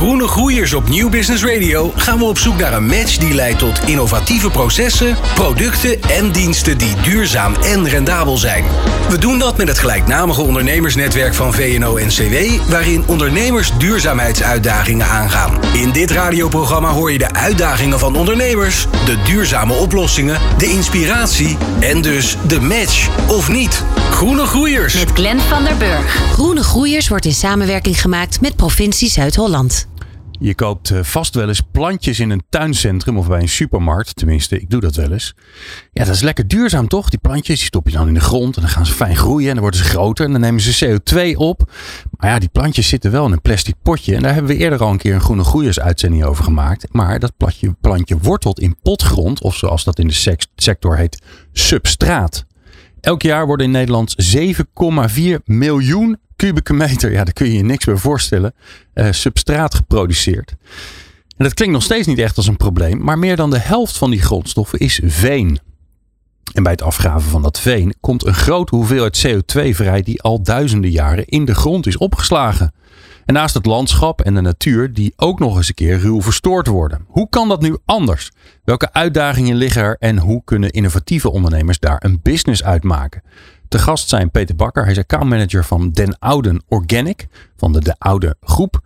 Groene Groeiers op Nieuw Business Radio gaan we op zoek naar een match die leidt tot innovatieve processen, producten en diensten die duurzaam en rendabel zijn. We doen dat met het gelijknamige ondernemersnetwerk van VNO-NCW, waarin ondernemers duurzaamheidsuitdagingen aangaan. In dit radioprogramma hoor je de uitdagingen van ondernemers, de duurzame oplossingen, de inspiratie en dus de match of niet. Groene Groeiers. Met Glenn van der Burg. Groene Groeiers wordt in samenwerking gemaakt met provincie Zuid-Holland. Je koopt eh, vast wel eens plantjes in een tuincentrum of bij een supermarkt. Tenminste, ik doe dat wel eens. Ja, dat is lekker duurzaam toch? Die plantjes die stop je dan in de grond en dan gaan ze fijn groeien en dan worden ze groter en dan nemen ze CO2 op. Maar ja, die plantjes zitten wel in een plastic potje en daar hebben we eerder al een keer een groene groeiers uitzending over gemaakt. Maar dat plantje, plantje wortelt in potgrond of zoals dat in de sector heet, substraat. Elk jaar worden in Nederland 7,4 miljoen kubieke meter, ja, daar kun je je niks bij voorstellen, uh, substraat geproduceerd. En dat klinkt nog steeds niet echt als een probleem, maar meer dan de helft van die grondstoffen is veen. En bij het afgraven van dat veen komt een grote hoeveelheid CO2 vrij die al duizenden jaren in de grond is opgeslagen. Naast het landschap en de natuur die ook nog eens een keer ruw verstoord worden. Hoe kan dat nu anders? Welke uitdagingen liggen er en hoe kunnen innovatieve ondernemers daar een business uit maken? Te gast zijn Peter Bakker. Hij is accountmanager van Den Ouden Organic. Van de De Oude Groep.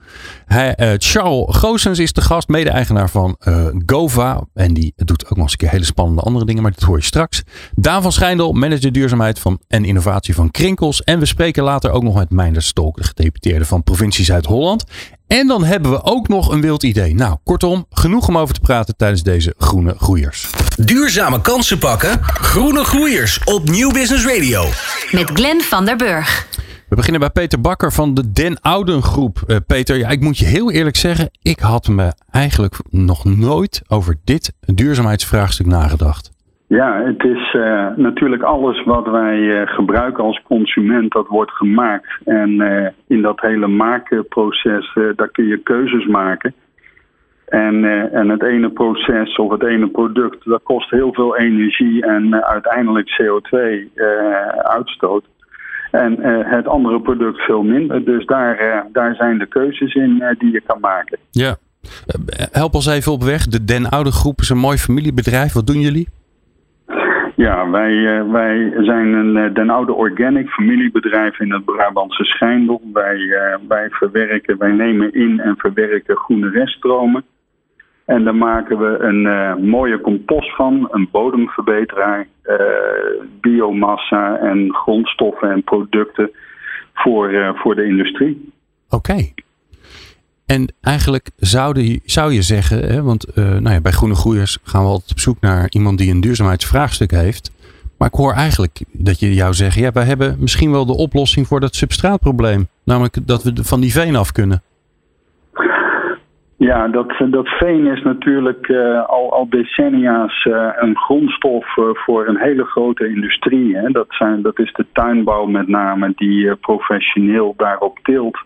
Hij, uh, Charles Goossens is de gast. Mede-eigenaar van uh, Gova. En die doet ook nog eens een keer hele spannende andere dingen. Maar dat hoor je straks. Daan van Schijndel. Manager duurzaamheid van, en innovatie van Krinkels. En we spreken later ook nog met Meijnder Stolk. De gedeputeerde van provincie Zuid-Holland. En dan hebben we ook nog een wild idee. Nou, kortom, genoeg om over te praten tijdens deze Groene Groeiers. Duurzame kansen pakken? Groene Groeiers op Nieuw Business Radio. Met Glenn van der Burg. We beginnen bij Peter Bakker van de Den Ouden Groep. Uh, Peter, ja, ik moet je heel eerlijk zeggen, ik had me eigenlijk nog nooit over dit duurzaamheidsvraagstuk nagedacht. Ja, het is uh, natuurlijk alles wat wij uh, gebruiken als consument, dat wordt gemaakt. En uh, in dat hele maakproces, daar kun je keuzes maken. En, en het ene proces of het ene product, dat kost heel veel energie en uiteindelijk CO2-uitstoot. en het andere product veel minder. Dus daar, daar zijn de keuzes in die je kan maken. Ja. Help ons even op weg. De Den Oude Groep is een mooi familiebedrijf. Wat doen jullie? Ja, wij, uh, wij zijn een uh, Den Oude Organic familiebedrijf in het Brabantse Schijndel. Wij, uh, wij verwerken, wij nemen in en verwerken groene reststromen. En daar maken we een mooie compost van, een bodemverbeteraar, biomassa en grondstoffen en producten voor, voor de industrie. Oké. En eigenlijk zou, zou je zeggen, hè, want uh, nou ja, bij Groene Groeiers gaan we altijd op zoek naar iemand die een duurzaamheidsvraagstuk heeft. Maar ik hoor eigenlijk dat je jou zegt, ja, wij hebben misschien wel de oplossing voor dat substraatprobleem. Namelijk dat we van die veen af kunnen. Ja, dat, dat veen is natuurlijk uh, al, al decennia's uh, een grondstof voor een hele grote industrie. Hè. Dat, zijn, dat is de tuinbouw met name die professioneel daarop tilt.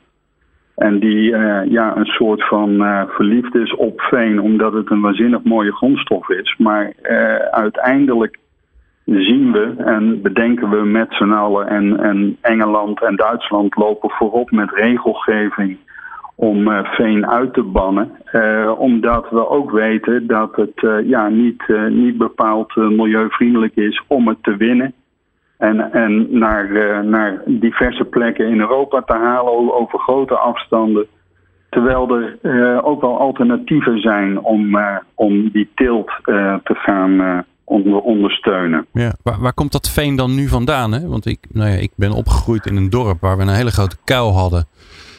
En die uh, ja, een soort van uh, verliefd is op veen, omdat het een waanzinnig mooie grondstof is. Maar uh, uiteindelijk zien we en bedenken we met z'n allen, en, en Engeland en Duitsland lopen voorop met regelgeving om veen uit te bannen. omdat we ook weten dat het ja, niet, niet bepaald milieuvriendelijk is om het te winnen en, en naar, uh, naar diverse plekken in Europa te halen over grote afstanden. Terwijl er uh, ook wel alternatieven zijn om, uh, om die tilt te gaan onder, ondersteunen. Ja, waar, waar, komt dat veen dan nu vandaan? Hè? Want ik, nou ja, ik ben opgegroeid in een dorp waar we een hele grote kuil hadden.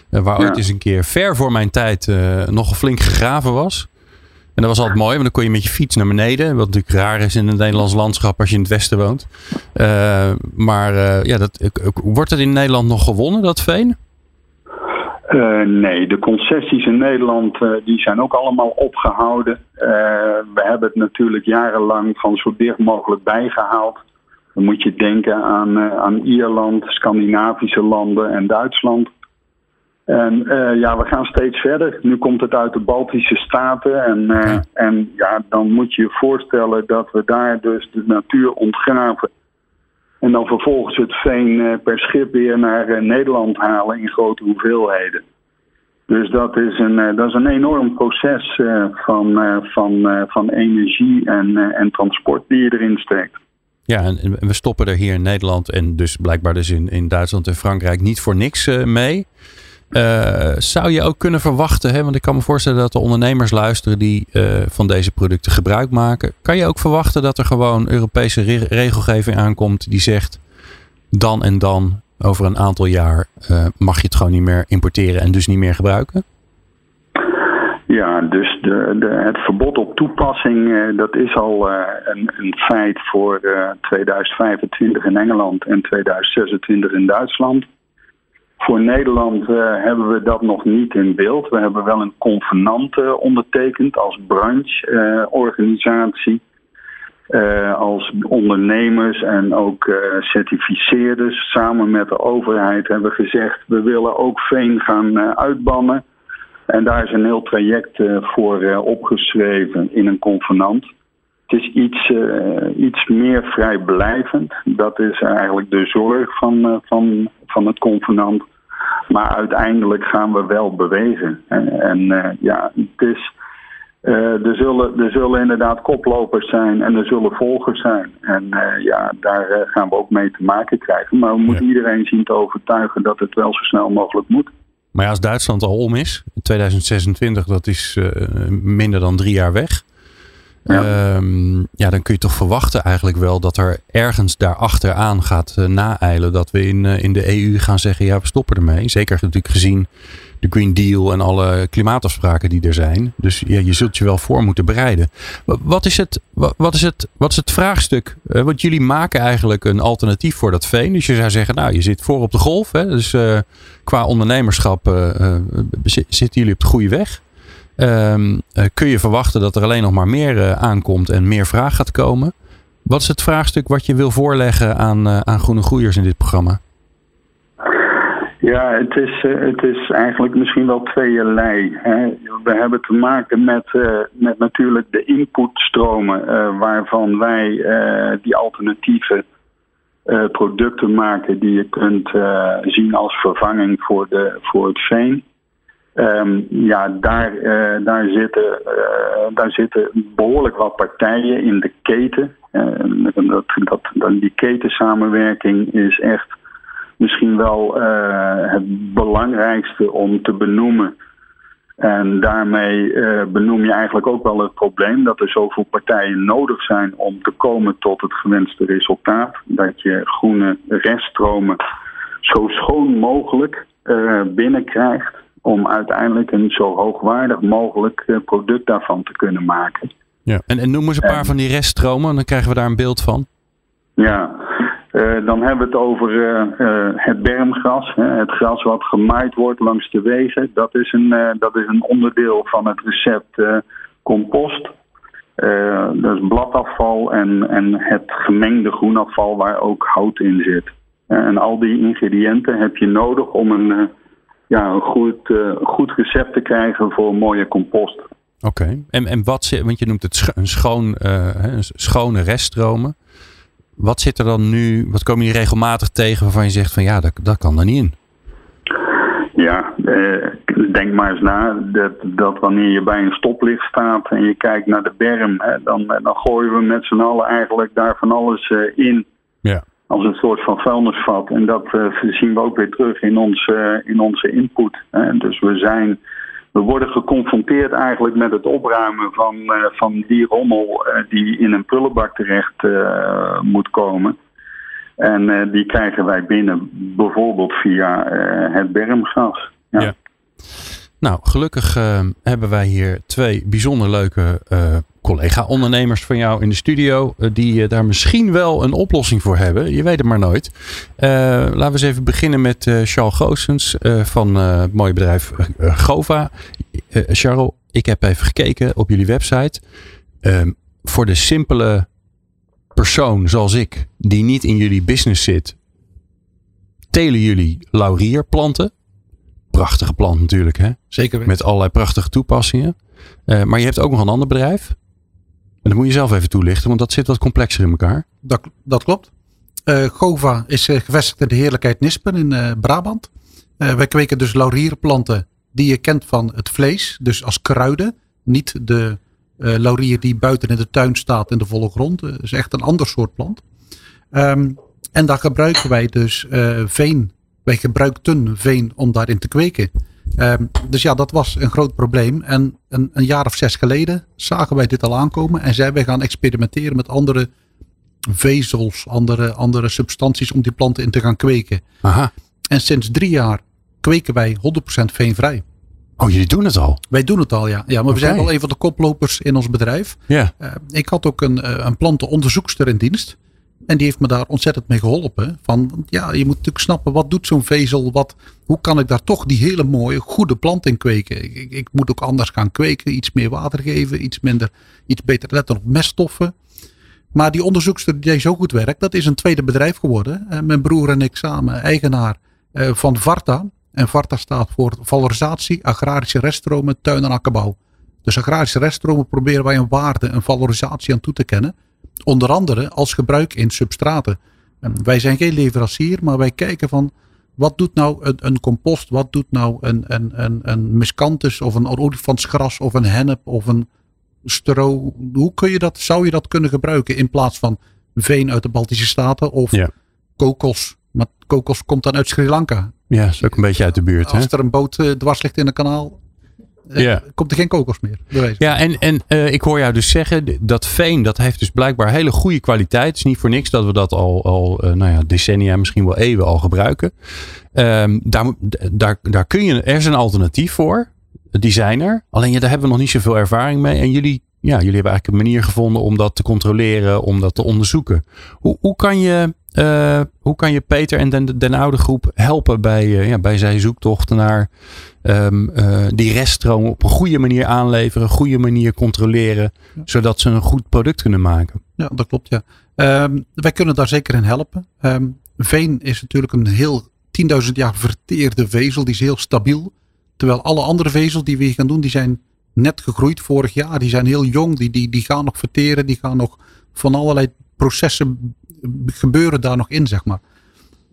waar ooit eens een keer ver voor mijn tijd nog flink gegraven was. En dat was altijd mooi, want dan kon je met je fiets naar beneden. Wat natuurlijk raar is in het Nederlands landschap als je in het westen woont. Uh, maar uh, ja, dat, wordt het in Nederland nog gewonnen, dat veen? Uh, nee, de concessies in Nederland die zijn ook allemaal opgehouden. We hebben het natuurlijk jarenlang van zo dicht mogelijk bijgehaald. Dan moet je denken aan, aan Ierland, Scandinavische landen en Duitsland. En ja, we gaan steeds verder. Nu komt het uit de Baltische Staten. En, ja. en ja, dan moet je je voorstellen dat we daar dus de natuur ontgraven. En dan vervolgens het veen eh, per schip weer naar eh, Nederland halen in grote hoeveelheden. Dus dat is een, eh, dat is een enorm proces van, van, van energie en, en transport die je erin steekt. Ja, en we stoppen er hier in Nederland en dus blijkbaar dus in, in Duitsland en Frankrijk niet voor niks mee. Uh, zou je ook kunnen verwachten, hè, want ik kan me voorstellen dat de ondernemers luisteren die uh, van deze producten gebruik maken. Kan je ook verwachten dat er gewoon Europese re regelgeving aankomt die zegt dan en dan over een aantal jaar uh, mag je het gewoon niet meer importeren en dus niet meer gebruiken? Ja, dus de, de, het verbod op toepassing, dat is al een, een, feit voor 2025 in Engeland en 2026 in Duitsland. Voor Nederland uh, hebben we dat nog niet in beeld. We hebben wel een convenant uh, ondertekend als brancheorganisatie. Uh, als ondernemers en ook certificeerders samen met de overheid hebben gezegd... we willen ook veen gaan uitbannen. En daar is een heel traject voor opgeschreven in een convenant. Het is iets, iets meer vrijblijvend. Dat is eigenlijk de zorg van, van van het convenant. Maar uiteindelijk gaan we wel bewegen. En uh, ja, het is. Uh, er, zullen, er zullen inderdaad koplopers zijn en er zullen volgers zijn. En uh, ja, daar gaan we ook mee te maken krijgen. Maar we moeten ja. iedereen zien te overtuigen dat het wel zo snel mogelijk moet. Maar ja, als Duitsland al om is, 2026, dat is minder dan drie jaar weg. Ja. Um, ja, dan kun je toch verwachten eigenlijk wel dat er ergens daarachteraan gaat uh, naeilen. Dat we in, uh, in de EU gaan zeggen, ja, we stoppen ermee. Zeker natuurlijk gezien de Green Deal en alle klimaatafspraken die er zijn. Dus ja, je zult je wel voor moeten bereiden. Wat is het, wat is het, wat is het vraagstuk? Uh, want jullie maken eigenlijk een alternatief voor dat veen. Dus je zou zeggen, nou, je zit voor op de golf. Hè? Dus qua ondernemerschap zitten jullie op de goede weg. Um, kun je verwachten dat er alleen nog maar meer uh, aankomt en meer vraag gaat komen? Wat is het vraagstuk wat je wil voorleggen aan, uh, aan groene groeiers in dit programma? Ja, het is, het is eigenlijk misschien wel tweeërlei. Hè. We hebben te maken met, met natuurlijk de inputstromen waarvan wij die alternatieve producten maken die je kunt zien als vervanging voor, de, voor het veen. Um, ja, daar, uh, daar, zitten, uh, daar zitten behoorlijk wat partijen in de keten. Uh, dat, dat, die ketensamenwerking is echt misschien wel het belangrijkste om te benoemen. En daarmee benoem je eigenlijk ook wel het probleem dat er zoveel partijen nodig zijn om te komen tot het gewenste resultaat. Dat je groene reststromen zo schoon mogelijk binnenkrijgt om uiteindelijk een zo hoogwaardig mogelijk eh, product daarvan te kunnen maken. Ja. En, en noem eens een paar van die reststromen, dan krijgen we daar een beeld van. Ja, uh, dan hebben we het over uh, het bermgras. Hè, het gras wat gemaaid wordt langs de wegen. Dat is een, dat is een onderdeel van het recept compost. dat is bladafval en, en het gemengde groenafval waar ook hout in zit. en al die ingrediënten heb je nodig om een ja, een goed, uh, goed recept te krijgen voor mooie compost. Oké, en, en wat zit, want je noemt het een, schoon, uh, een schone reststromen. Wat zit er dan nu, wat komen je regelmatig tegen waarvan je zegt van ja, dat, dat kan er niet in? Ja, eh, denk maar eens na dat, dat wanneer je bij een stoplicht staat en je kijkt naar de berm, hè, dan, dan gooien we met z'n allen eigenlijk daar van alles in. Als een soort van vuilnisvat. En dat uh, zien we ook weer terug in, ons, uh, in onze input. Dus we zijn. We worden geconfronteerd eigenlijk met het opruimen van, uh, van die rommel die in een prullenbak terecht moet komen. En die krijgen wij binnen bijvoorbeeld via het bermgas. Ja. Nou, gelukkig hebben wij hier twee bijzonder leuke collega-ondernemers van jou in de studio. eh, die eh, daar misschien wel een oplossing voor hebben. Je weet het maar nooit. Eh, laten we eens even beginnen met eh Charles Goossens eh, van eh, het mooie bedrijf eh, eh, Gova. Eh, Charles, ik heb even gekeken op jullie website. Ehm, voor de simpele persoon zoals ik, die niet in jullie business zit, telen jullie laurierplanten. Prachtige plant natuurlijk, hè? Zeker. Met allerlei prachtige toepassingen. Eh, maar je hebt ook nog een ander bedrijf. En dat moet je zelf even toelichten, want dat zit wat complexer in elkaar. Dat, dat klopt. Eh, Gova is eh, gevestigd in de heerlijkheid Nispen in Brabant. Wij kweken dus laurierplanten die je kent van het vlees. Dus als kruiden. Niet de laurier die buiten in de tuin staat in de volle grond. Het is echt een ander soort plant. Ehm, en daar gebruiken wij dus veen. Wij gebruikten veen om daarin te kweken. Ehm, dus ja, dat was een groot probleem. En een, een jaar of zes geleden zagen wij dit al aankomen. En zijn wij gaan experimenteren met andere vezels, andere, andere substanties om die planten in te gaan kweken. Aha. En sinds drie jaar kweken wij 100% veenvrij. Oh, jullie doen het al? Wij doen het al, ja. ja maar we zijn wel een van de koplopers in ons bedrijf. Ja. Eh, ik had ook een, eh, een plantenonderzoekster in dienst. En die heeft me daar ontzettend mee geholpen. Van, ja, je moet natuurlijk snappen, wat doet zo'n vezel? Wat, hoe kan ik daar toch die hele mooie, goede plant in kweken? Ik, ik, ik moet ook anders gaan kweken. Iets meer water geven. Iets minder, iets beter letten op meststoffen. Maar die onderzoekster die zo goed werkt, dat is een tweede bedrijf geworden. Eh, mijn broer en ik samen, eigenaar eh, van Varta. En Varta staat voor valorisatie, agrarische reststromen, tuin- en akkerbouw. Dus agrarische reststromen proberen wij een waarde, een valorisatie aan toe te kennen. Onder andere als gebruik in substraten. En wij zijn geen leverancier, maar wij kijken van wat doet nou een, een compost, wat doet nou een, een, een, een miscanthus of een olifantsgras of een hennep of een stro. Hoe kun je dat, zou je dat kunnen gebruiken in plaats van veen uit de Baltische Staten of Ja. kokos. Maar kokos komt dan uit Sri Lanka. Ja, is ook een beetje uit de buurt. Hè? Als er een boot eh, dwars ligt in een kanaal, Ja. komt er geen kokos meer. bewezen. Ja, en, en eh, ik hoor jou dus zeggen, dat veen, dat heeft dus blijkbaar hele goede kwaliteit. Het is niet voor niks dat we dat al, al eh, nou ja, decennia, misschien wel eeuwen al gebruiken. Ehm, daar, daar, daar kun je, er is een alternatief voor, designer. Alleen ja, daar hebben we nog niet zoveel ervaring mee. En jullie, ja, jullie hebben eigenlijk een manier gevonden om dat te controleren, om dat te onderzoeken. Hoe, hoe, kan, je, eh, hoe kan je Peter en den, den oude groep helpen bij, eh, ja, bij zijn zoektocht naar ehm, eh, die reststroom op een goede manier aanleveren, een goede manier controleren, zodat ze een goed product kunnen maken. Ja, dat klopt. Ja. Ehm, wij kunnen daar zeker in helpen. Ehm, veen is natuurlijk een heel 10.000 jaar verteerde vezel. Die is heel stabiel. Terwijl alle andere vezels die we hier gaan doen, die zijn net gegroeid vorig jaar. Die zijn heel jong. Die, die, die gaan nog verteren. Die gaan nog van allerlei processen gebeuren daar nog in, zeg maar.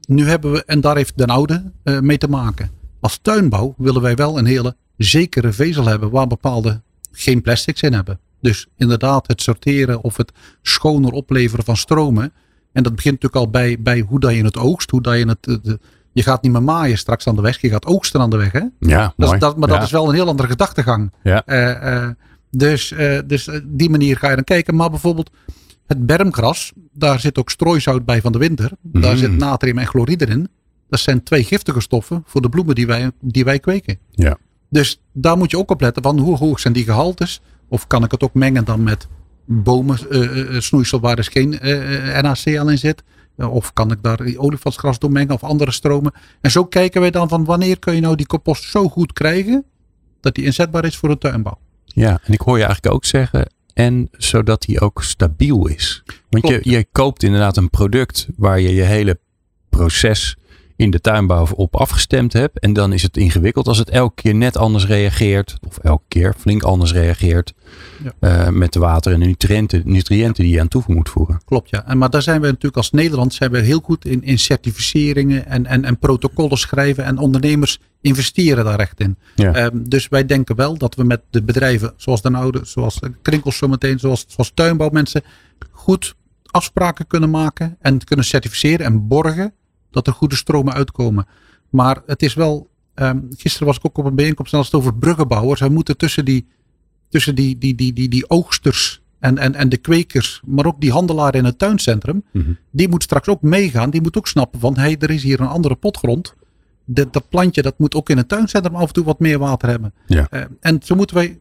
Nu hebben we, en daar heeft Den Oude eh, mee te maken. Als tuinbouw willen wij wel een hele zekere vezel hebben waar bepaalde geen plastics in hebben. Dus inderdaad het sorteren of het schoner opleveren van stromen. En dat begint natuurlijk al bij, bij hoe dat je het oogst. Hoe dat je het, de- je gaat niet meer maaien straks aan de weg. Je gaat oogsten aan de weg. Hè? Ja, Dat mooi. is, dat, maar Ja. dat is wel een heel andere gedachtegang. Ja. Eh, eh, dus eh, dus die manier ga je dan kijken. Maar bijvoorbeeld het bermgras, daar zit ook strooizout bij van de winter. Daar Mm. zit natrium en chloride in. Dat zijn twee giftige stoffen voor de bloemen die wij, die wij kweken. Ja. Dus daar moet je ook op letten van hoe hoog zijn die gehaltes. Of kan ik het ook mengen dan met bomen eh, snoeisel waar dus geen eh, NaCl in zit. Of kan ik daar olifantsgras door mengen of andere stromen. En zo kijken wij dan van wanneer kun je nou die compost zo goed krijgen. Dat die inzetbaar is voor de tuinbouw. Ja, en ik hoor je eigenlijk ook zeggen, en zodat die ook stabiel is. Want je, je koopt inderdaad een product waar je je hele proces in de tuinbouw op afgestemd hebt. En dan is het ingewikkeld als het elke keer net anders reageert. Of elke keer flink anders reageert. Ja. eh, met de water en de nutriënten, nutriënten die je aan toe moet voegen. Klopt ja. En, maar daar zijn we natuurlijk als Nederland zijn we heel goed in, in certificeringen en, en, en protocollen schrijven. En ondernemers investeren daar echt in. Ja. Ehm, dus wij denken wel dat we met de bedrijven zoals Den Oude, zoals Krinkels zometeen, zoals, zoals tuinbouwmensen, goed afspraken kunnen maken en kunnen certificeren en borgen dat er goede stromen uitkomen. Maar het is wel, ehm, gisteren was ik ook op een bijeenkomst en als het over bruggenbouwers, we moeten tussen die, tussen die, die, die, die, die oogsters en, en, en de kwekers, maar ook die handelaar in het tuincentrum, Mhm. die moet straks ook meegaan. Die moet ook snappen van, hé, hey, er is hier een andere potgrond. Dat, dat plantje, dat moet ook in het tuincentrum af en toe wat meer water hebben. Ja. Eh, en zo moeten wij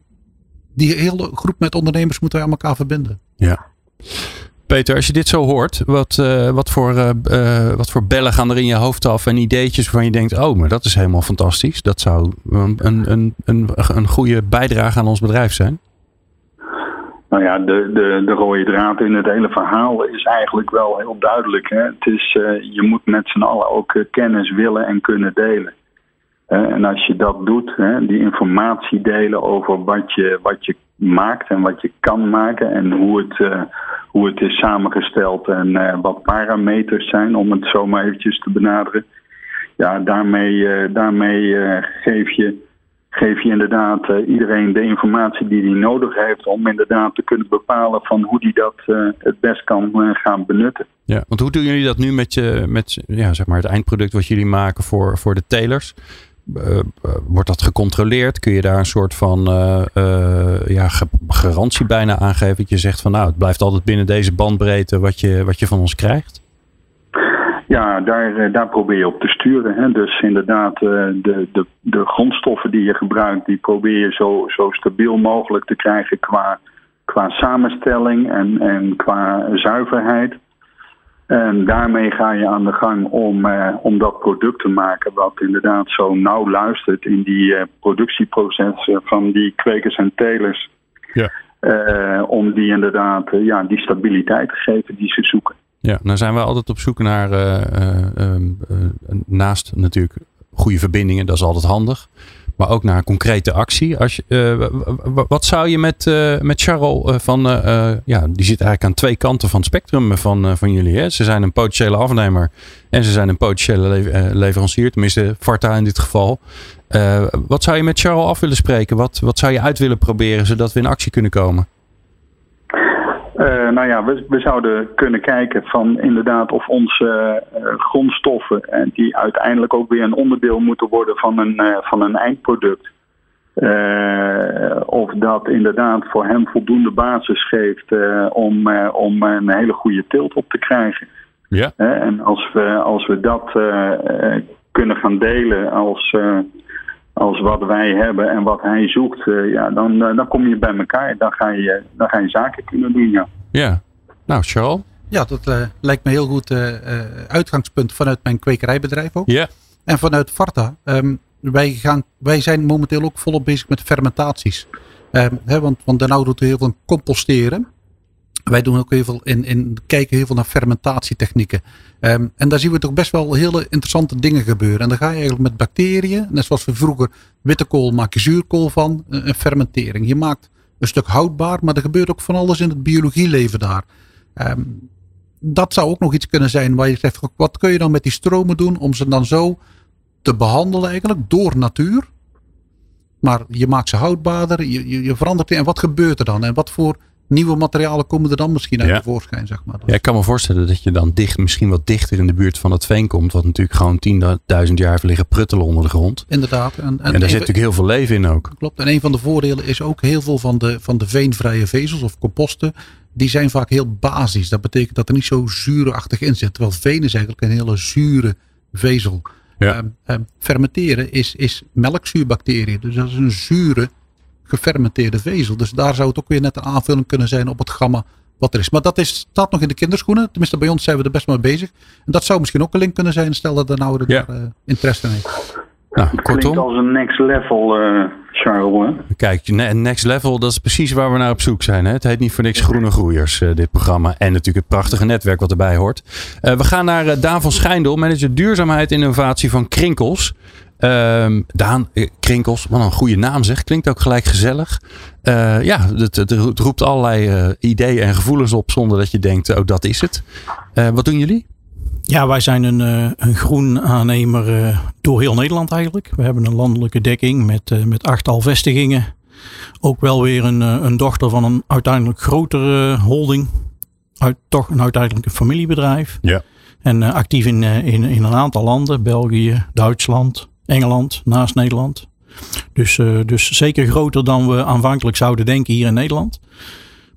die hele groep met ondernemers moeten wij aan elkaar verbinden. Ja. Peter, als je dit zo hoort, wat, uh, wat, voor, uh, uh, wat voor bellen gaan er in je hoofd af en ideetjes waarvan je denkt, oh, maar dat is helemaal fantastisch. Dat zou een, een, een, een goede bijdrage aan ons bedrijf zijn. Nou ja, de, de, de rode draad in het hele verhaal is eigenlijk wel heel duidelijk. Hè? Het is, je moet met z'n allen ook kennis willen en kunnen delen. En als je dat doet, die informatie delen over wat je, wat je maakt en wat je kan maken en hoe het, hoe het is samengesteld en wat parameters zijn, om het zo maar eventjes te benaderen. Ja, daarmee, daarmee geef je geef je inderdaad iedereen de informatie die hij nodig heeft om inderdaad te kunnen bepalen van hoe hij dat het best kan gaan benutten. Ja, want hoe doen jullie dat nu met, je, met ja, zeg maar het eindproduct wat jullie maken voor, voor de telers? Wordt dat gecontroleerd? Kun je daar een soort van ja, garantie bijna aangeven? Dat je zegt van nou, het blijft altijd binnen deze bandbreedte wat je, wat je van ons krijgt? Ja, daar, eh, daar probeer je op te sturen. Hè. Dus inderdaad, eh, de, de, de grondstoffen die je gebruikt, die probeer je zo, zo stabiel mogelijk te krijgen qua, qua samenstelling en, en qua zuiverheid. En daarmee ga je aan de gang om, eh, om dat product te maken wat inderdaad zo nauw luistert in die uh, productieprocessen van die kwekers en telers. Ja. Om die inderdaad ja, die stabiliteit te geven die ze zoeken. Ja, nou zijn we altijd op zoek naar, uh, uh, naast natuurlijk goede verbindingen, dat is altijd handig. Maar ook naar concrete actie. Als je, wat zou je met, met Charles van, ja, die zit eigenlijk aan twee kanten van het spectrum van, van jullie. Hè? Ze zijn een potentiële afnemer en ze zijn een potentiële leverancier, tenminste Varta in dit geval. wat zou je met Charles af willen spreken? Wat, wat zou je uit willen proberen zodat we in actie kunnen komen? Uh, nou ja, we, we, zouden kunnen kijken van inderdaad of onze uh, grondstoffen, uh, die uiteindelijk ook weer een onderdeel moeten worden van een, van een eindproduct, of dat inderdaad voor hem voldoende basis geeft om, om een hele goede tilt op te krijgen. Ja. en als we, als we dat kunnen gaan delen als als wat wij hebben en wat hij zoekt, uh, ja, dan, uh, dan kom je bij elkaar. Dan ga je, dan ga je zaken kunnen doen, ja. Ja. Nou, Charles? Ja, dat uh, lijkt me heel goed uitgangspunt vanuit mijn kwekerijbedrijf ook. Ja. En vanuit Varta. Um, wij, gaan, wij zijn momenteel ook volop bezig met fermentaties. Um, hè, want, want nou doet heel veel composteren. Wij doen ook heel veel in, in kijken heel veel naar fermentatietechnieken. Um, en daar zien we toch best wel hele interessante dingen gebeuren. En dan ga je eigenlijk met bacteriën, net zoals we vroeger witte kool maak je zuurkool van, een fermentering. Je maakt een stuk houdbaar, maar er gebeurt ook van alles in het biologieleven daar. Um, dat zou ook nog iets kunnen zijn waar je zegt, wat kun je dan met die stromen doen om ze dan zo te behandelen eigenlijk door natuur. Maar je maakt ze houdbaarder, je, je, je verandert. En wat gebeurt er dan? En wat voor nieuwe materialen komen er dan misschien uit ja. tevoorschijn, zeg maar. Ja, ik kan me voorstellen dat je dan dicht, misschien wat dichter in de buurt van het veen komt. Wat natuurlijk gewoon 10.000 jaar liggen pruttelen onder de grond. Inderdaad. En, en, en daar zit natuurlijk heel veel leven in ook. Klopt. En een van de voordelen is ook heel veel van de, van de veenvrije vezels of composten. Die zijn vaak heel basis. Dat betekent dat er niet zo zuurachtig in zit. Terwijl veen is eigenlijk een hele zure vezel. Ja. Um, um, fermenteren is, is melkzuurbacteriën. Dus dat is een zure gefermenteerde vezel. Dus daar zou het ook weer net een aanvulling kunnen zijn op het gamma wat er is. Maar dat is, staat nog in de kinderschoenen. Tenminste, bij ons zijn we er best mee bezig. En dat zou misschien ook een link kunnen zijn. Stel dat de nou ja. daar uh, interesse in heeft. Nou, het klinkt als een next level, uh, Charles. Kijk, next level, dat is precies waar we naar op zoek zijn. Hè? Het heet niet voor niks Groene Groeiers, uh, dit programma. En natuurlijk het prachtige netwerk wat erbij hoort. Uh, we gaan naar Daan van Schijndel, manager duurzaamheid en innovatie van Krinkels. Um, Daan Krinkels, wat een goede naam zeg. Klinkt ook gelijk gezellig. Uh, ja, het, het, roept allerlei uh, ideeën en gevoelens op zonder dat je denkt, oh dat is het. Uh, wat doen jullie? Ja, wij zijn een, een groen aannemer door heel Nederland eigenlijk. We hebben een landelijke dekking met, met achttal vestigingen. Ook wel weer een, een dochter van een uiteindelijk grotere holding. Uit, toch een uiteindelijk een familiebedrijf. Ja. En actief in, in, in een aantal landen. België, Duitsland, Engeland, naast Nederland. Dus, uh, dus zeker groter dan we aanvankelijk zouden denken hier in Nederland.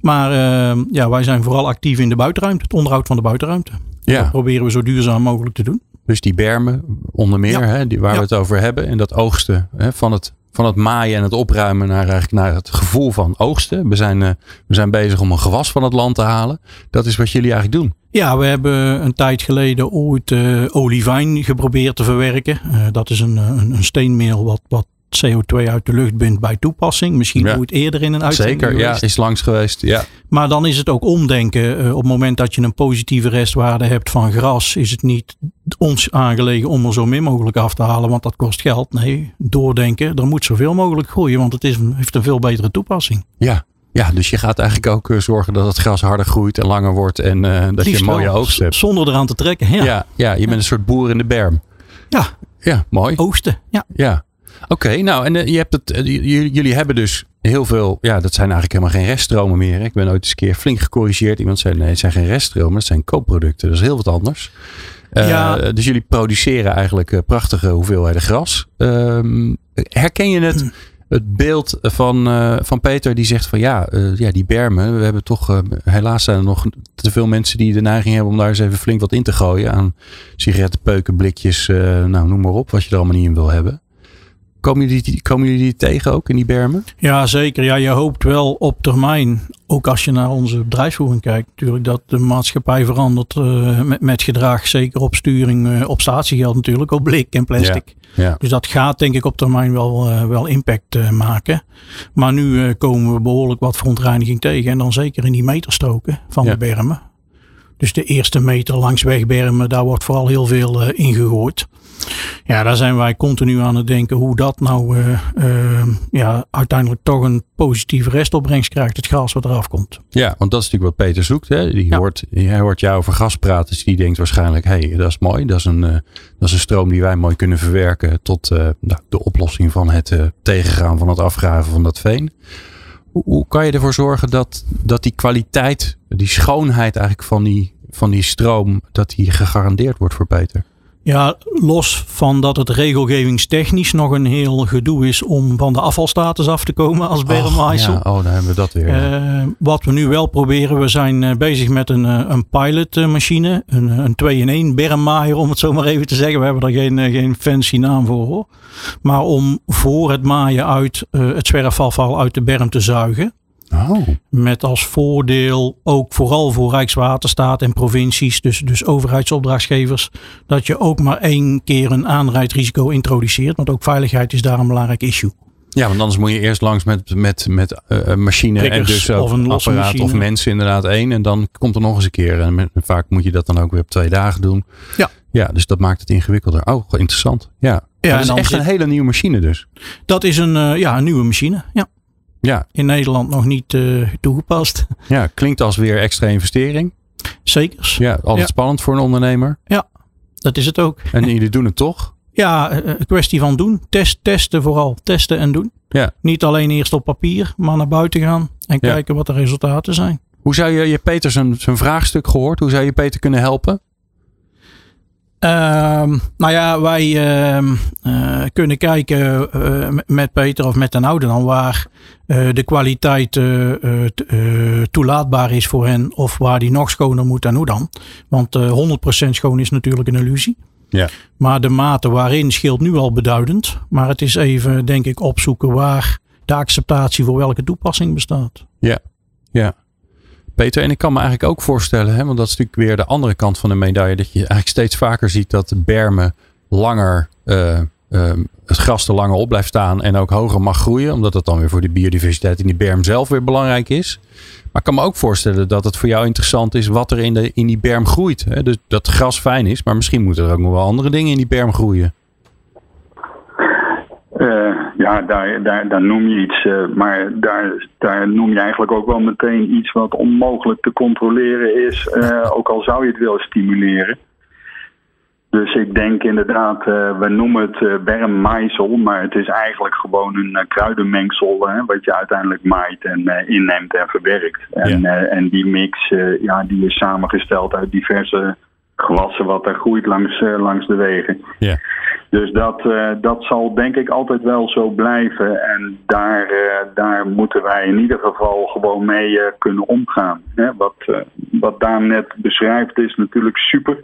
Maar uh, ja, wij zijn vooral actief in de buitenruimte, het onderhoud van de buitenruimte. Ja. Dat proberen we zo duurzaam mogelijk te doen. Dus die bermen onder meer, ja. hè, die, waar ja. we het over hebben. En dat oogsten hè, van het van het maaien en het opruimen naar, eigenlijk naar het gevoel van oogsten. We zijn, uh, we zijn bezig om een gewas van het land te halen. Dat is wat jullie eigenlijk doen. Ja, we hebben een tijd geleden ooit uh, olivijn geprobeerd te verwerken. Uh, dat is een, een, een steenmeel wat, wat CO2 uit de lucht bindt bij toepassing. Misschien ja. ooit eerder in een uitzending Zeker, geweest. ja, is langs geweest. Ja. Maar dan is het ook omdenken. Op het moment dat je een positieve restwaarde hebt van gras, is het niet ons aangelegen om er zo min mogelijk af te halen, want dat kost geld. Nee, doordenken, er moet zoveel mogelijk groeien, want het is heeft een veel betere toepassing. Ja. Ja, dus je gaat eigenlijk ook uh, zorgen dat het gras harder groeit en langer wordt en uh, dat Liefst je een mooie oogst hebt. Zonder eraan te trekken. Ja, Ja, ja, je bent een soort boer in de berm. ja. Ja, mooi. oogsten. Ja. Ja. Oké, nou en uh, je hebt het, uh, jullie, jullie hebben dus heel veel, ja, dat zijn eigenlijk helemaal geen reststromen meer. Hè? Ik ben ooit eens een keer flink gecorrigeerd. Iemand zei, nee, het zijn geen reststromen, het zijn koopproducten. Dat is heel wat anders. Uh, Ja. Dus jullie produceren eigenlijk prachtige hoeveelheden gras. Ehm, herken je het, het beeld van, van Peter die zegt van ja, ja, die bermen, we hebben toch, helaas zijn er nog te veel mensen die de neiging hebben om daar eens even flink wat in te gooien aan sigarettenpeuken, blikjes, nou noem maar op, wat je er allemaal niet in wil hebben. Komen jullie, die, komen jullie die tegen ook in die bermen? Ja, zeker. Ja, je hoopt wel op termijn, ook als je naar onze bedrijfsvoering kijkt, natuurlijk dat de maatschappij verandert uh, met, met, gedrag. Zeker op sturing, uh, op statiegeld natuurlijk, op blik en plastic. Ja, ja. Dus dat gaat denk ik op termijn wel, uh, wel impact maken. Maar nu komen we behoorlijk wat verontreiniging tegen. En dan zeker in die meterstroken van ja. de bermen. Dus de eerste meter langs wegbermen, daar wordt vooral heel veel ingegooid. Ja, daar zijn wij continu aan het denken hoe dat nou uh, uh, ja, uiteindelijk toch een positieve restopbrengst krijgt, het gras wat eraf komt. Ja, want dat is natuurlijk wat Peter zoekt. Hè? Die ja. hoort, hij hoort jou over gas praten, dus die denkt waarschijnlijk, hé, hey, dat is mooi. Dat is, een, uh, dat is een stroom die wij mooi kunnen verwerken tot nou, de oplossing van het tegengaan van het afgraven van dat veen. Hoe, hoe kan je ervoor zorgen dat, dat die kwaliteit, die schoonheid eigenlijk van die, van die stroom, dat die gegarandeerd wordt voor Peter? Ja, los van dat het regelgevingstechnisch nog een heel gedoe is om van de afvalstatus af te komen als bermmeisel. Ja, oh, dan hebben we dat weer. Uh, wat we nu wel proberen, we zijn uh, bezig met een, uh, een pilotmachine, een, een 2-in-1 bermmaaier om het zo maar even te zeggen. We hebben er geen, geen fancy naam voor hoor. Maar om voor het maaien uit het zwerfafval uit de berm te zuigen. Oh. Met als voordeel ook vooral voor Rijkswaterstaat en provincies, dus, dus overheidsopdrachtgevers, dat je ook maar één keer een aanrijdrisico introduceert. Want ook veiligheid is daar een belangrijk issue. Ja, want anders moet je eerst langs met, met, met uh, machine Prikkers en dus ook of een apparaat machine. of mensen inderdaad één. En dan komt er nog eens een keer. En met, vaak moet je dat dan ook weer op twee dagen doen. Ja. Ja, dus dat maakt het ingewikkelder. Oh, interessant. Ja, Ja, dat en is dan echt zit- een hele nieuwe machine dus. Dat is een, eh, ja, een nieuwe machine. Ja. Ja, In Nederland nog niet eh, toegepast. ja, klinkt als weer extra investering. Zekers. Ja, altijd Ja. spannend voor een ondernemer. Dat is het ook. En jullie doen het toch? Ja, eh, een kwestie van doen. Test, testen vooral. Testen en doen. Ja. Niet alleen eerst op papier, maar naar buiten gaan en Ja. kijken wat de resultaten zijn. Hoe zou je, je Peter zijn, zijn vraagstuk gehoord? Hoe zou je Peter kunnen helpen? Ehm, nou ja, wij ehm, eh, kunnen kijken eh, met- Peter of met de oude dan waar eh, de kwaliteit toelaatbaar is voor hen of waar die nog schoner moet en hoe dan. Want eh 100% schoon is natuurlijk een illusie. Ja. Maar de mate waarin scheelt nu al beduidend. Maar het is even, denk ik, opzoeken waar de acceptatie voor welke toepassing bestaat. Ja. Peter, en ik kan me eigenlijk ook voorstellen, hè, want dat is natuurlijk weer de andere kant van de medaille, dat je eigenlijk steeds vaker ziet dat bermen langer, eh, eh, het gras er langer op blijft staan en ook hoger mag groeien, omdat dat dan weer voor de biodiversiteit in die berm zelf weer belangrijk is. Maar ik kan me ook voorstellen dat het voor jou interessant is wat er in, de, in die berm groeit. Hè? Dus dat gras fijn is, maar misschien moeten er ook nog wel andere dingen in die berm groeien. Uh, ja, daar, daar, daar noem je iets, uh, maar daar, daar noem je eigenlijk ook wel meteen iets wat onmogelijk te controleren is, uh, ook al zou je het willen stimuleren. Dus ik denk inderdaad, we noemen het bermmaaisel, maar het is eigenlijk gewoon een kruidenmengsel wat je uiteindelijk maait en inneemt en verwerkt. En, Ja. en die mix, ja, die is samengesteld uit diverse gewassen wat er groeit langs, langs de wegen. Ja. Dus dat, uh, dat zal denk ik altijd wel zo blijven. En daar, uh, daar moeten wij in ieder geval gewoon mee kunnen omgaan. Hè? Wat, wat Daan net beschrijft is natuurlijk super.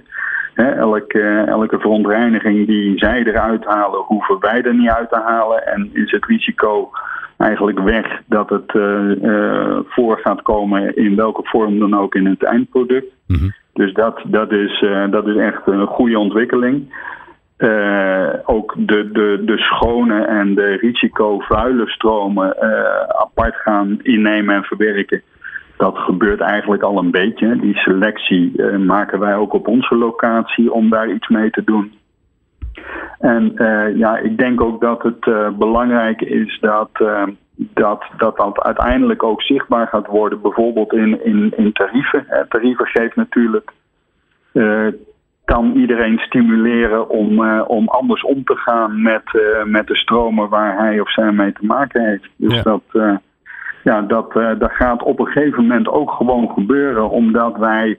Hè, elke, elke verontreiniging die zij eruit halen, hoeven wij er niet uit te halen. En is het risico eigenlijk weg dat het uh, voor gaat komen in welke vorm dan ook in het eindproduct. Mhm. Dus dat, dat, is, uh, dat is echt een goede ontwikkeling. ook de, de, de schone en de risicovuile stromen apart gaan innemen en verwerken. Dat gebeurt eigenlijk al een beetje. Die selectie maken wij ook op onze locatie om daar iets mee te doen. En ja, ik denk ook dat het belangrijk is dat, dat, dat dat uiteindelijk ook zichtbaar gaat worden, bijvoorbeeld in, in, in tarieven. Hè. Tarieven geeft natuurlijk, kan iedereen stimuleren om, om anders om te gaan met, met de stromen waar hij of zij mee te maken heeft. Dus dat, ja, dat, dat gaat op een gegeven moment ook gewoon gebeuren, omdat wij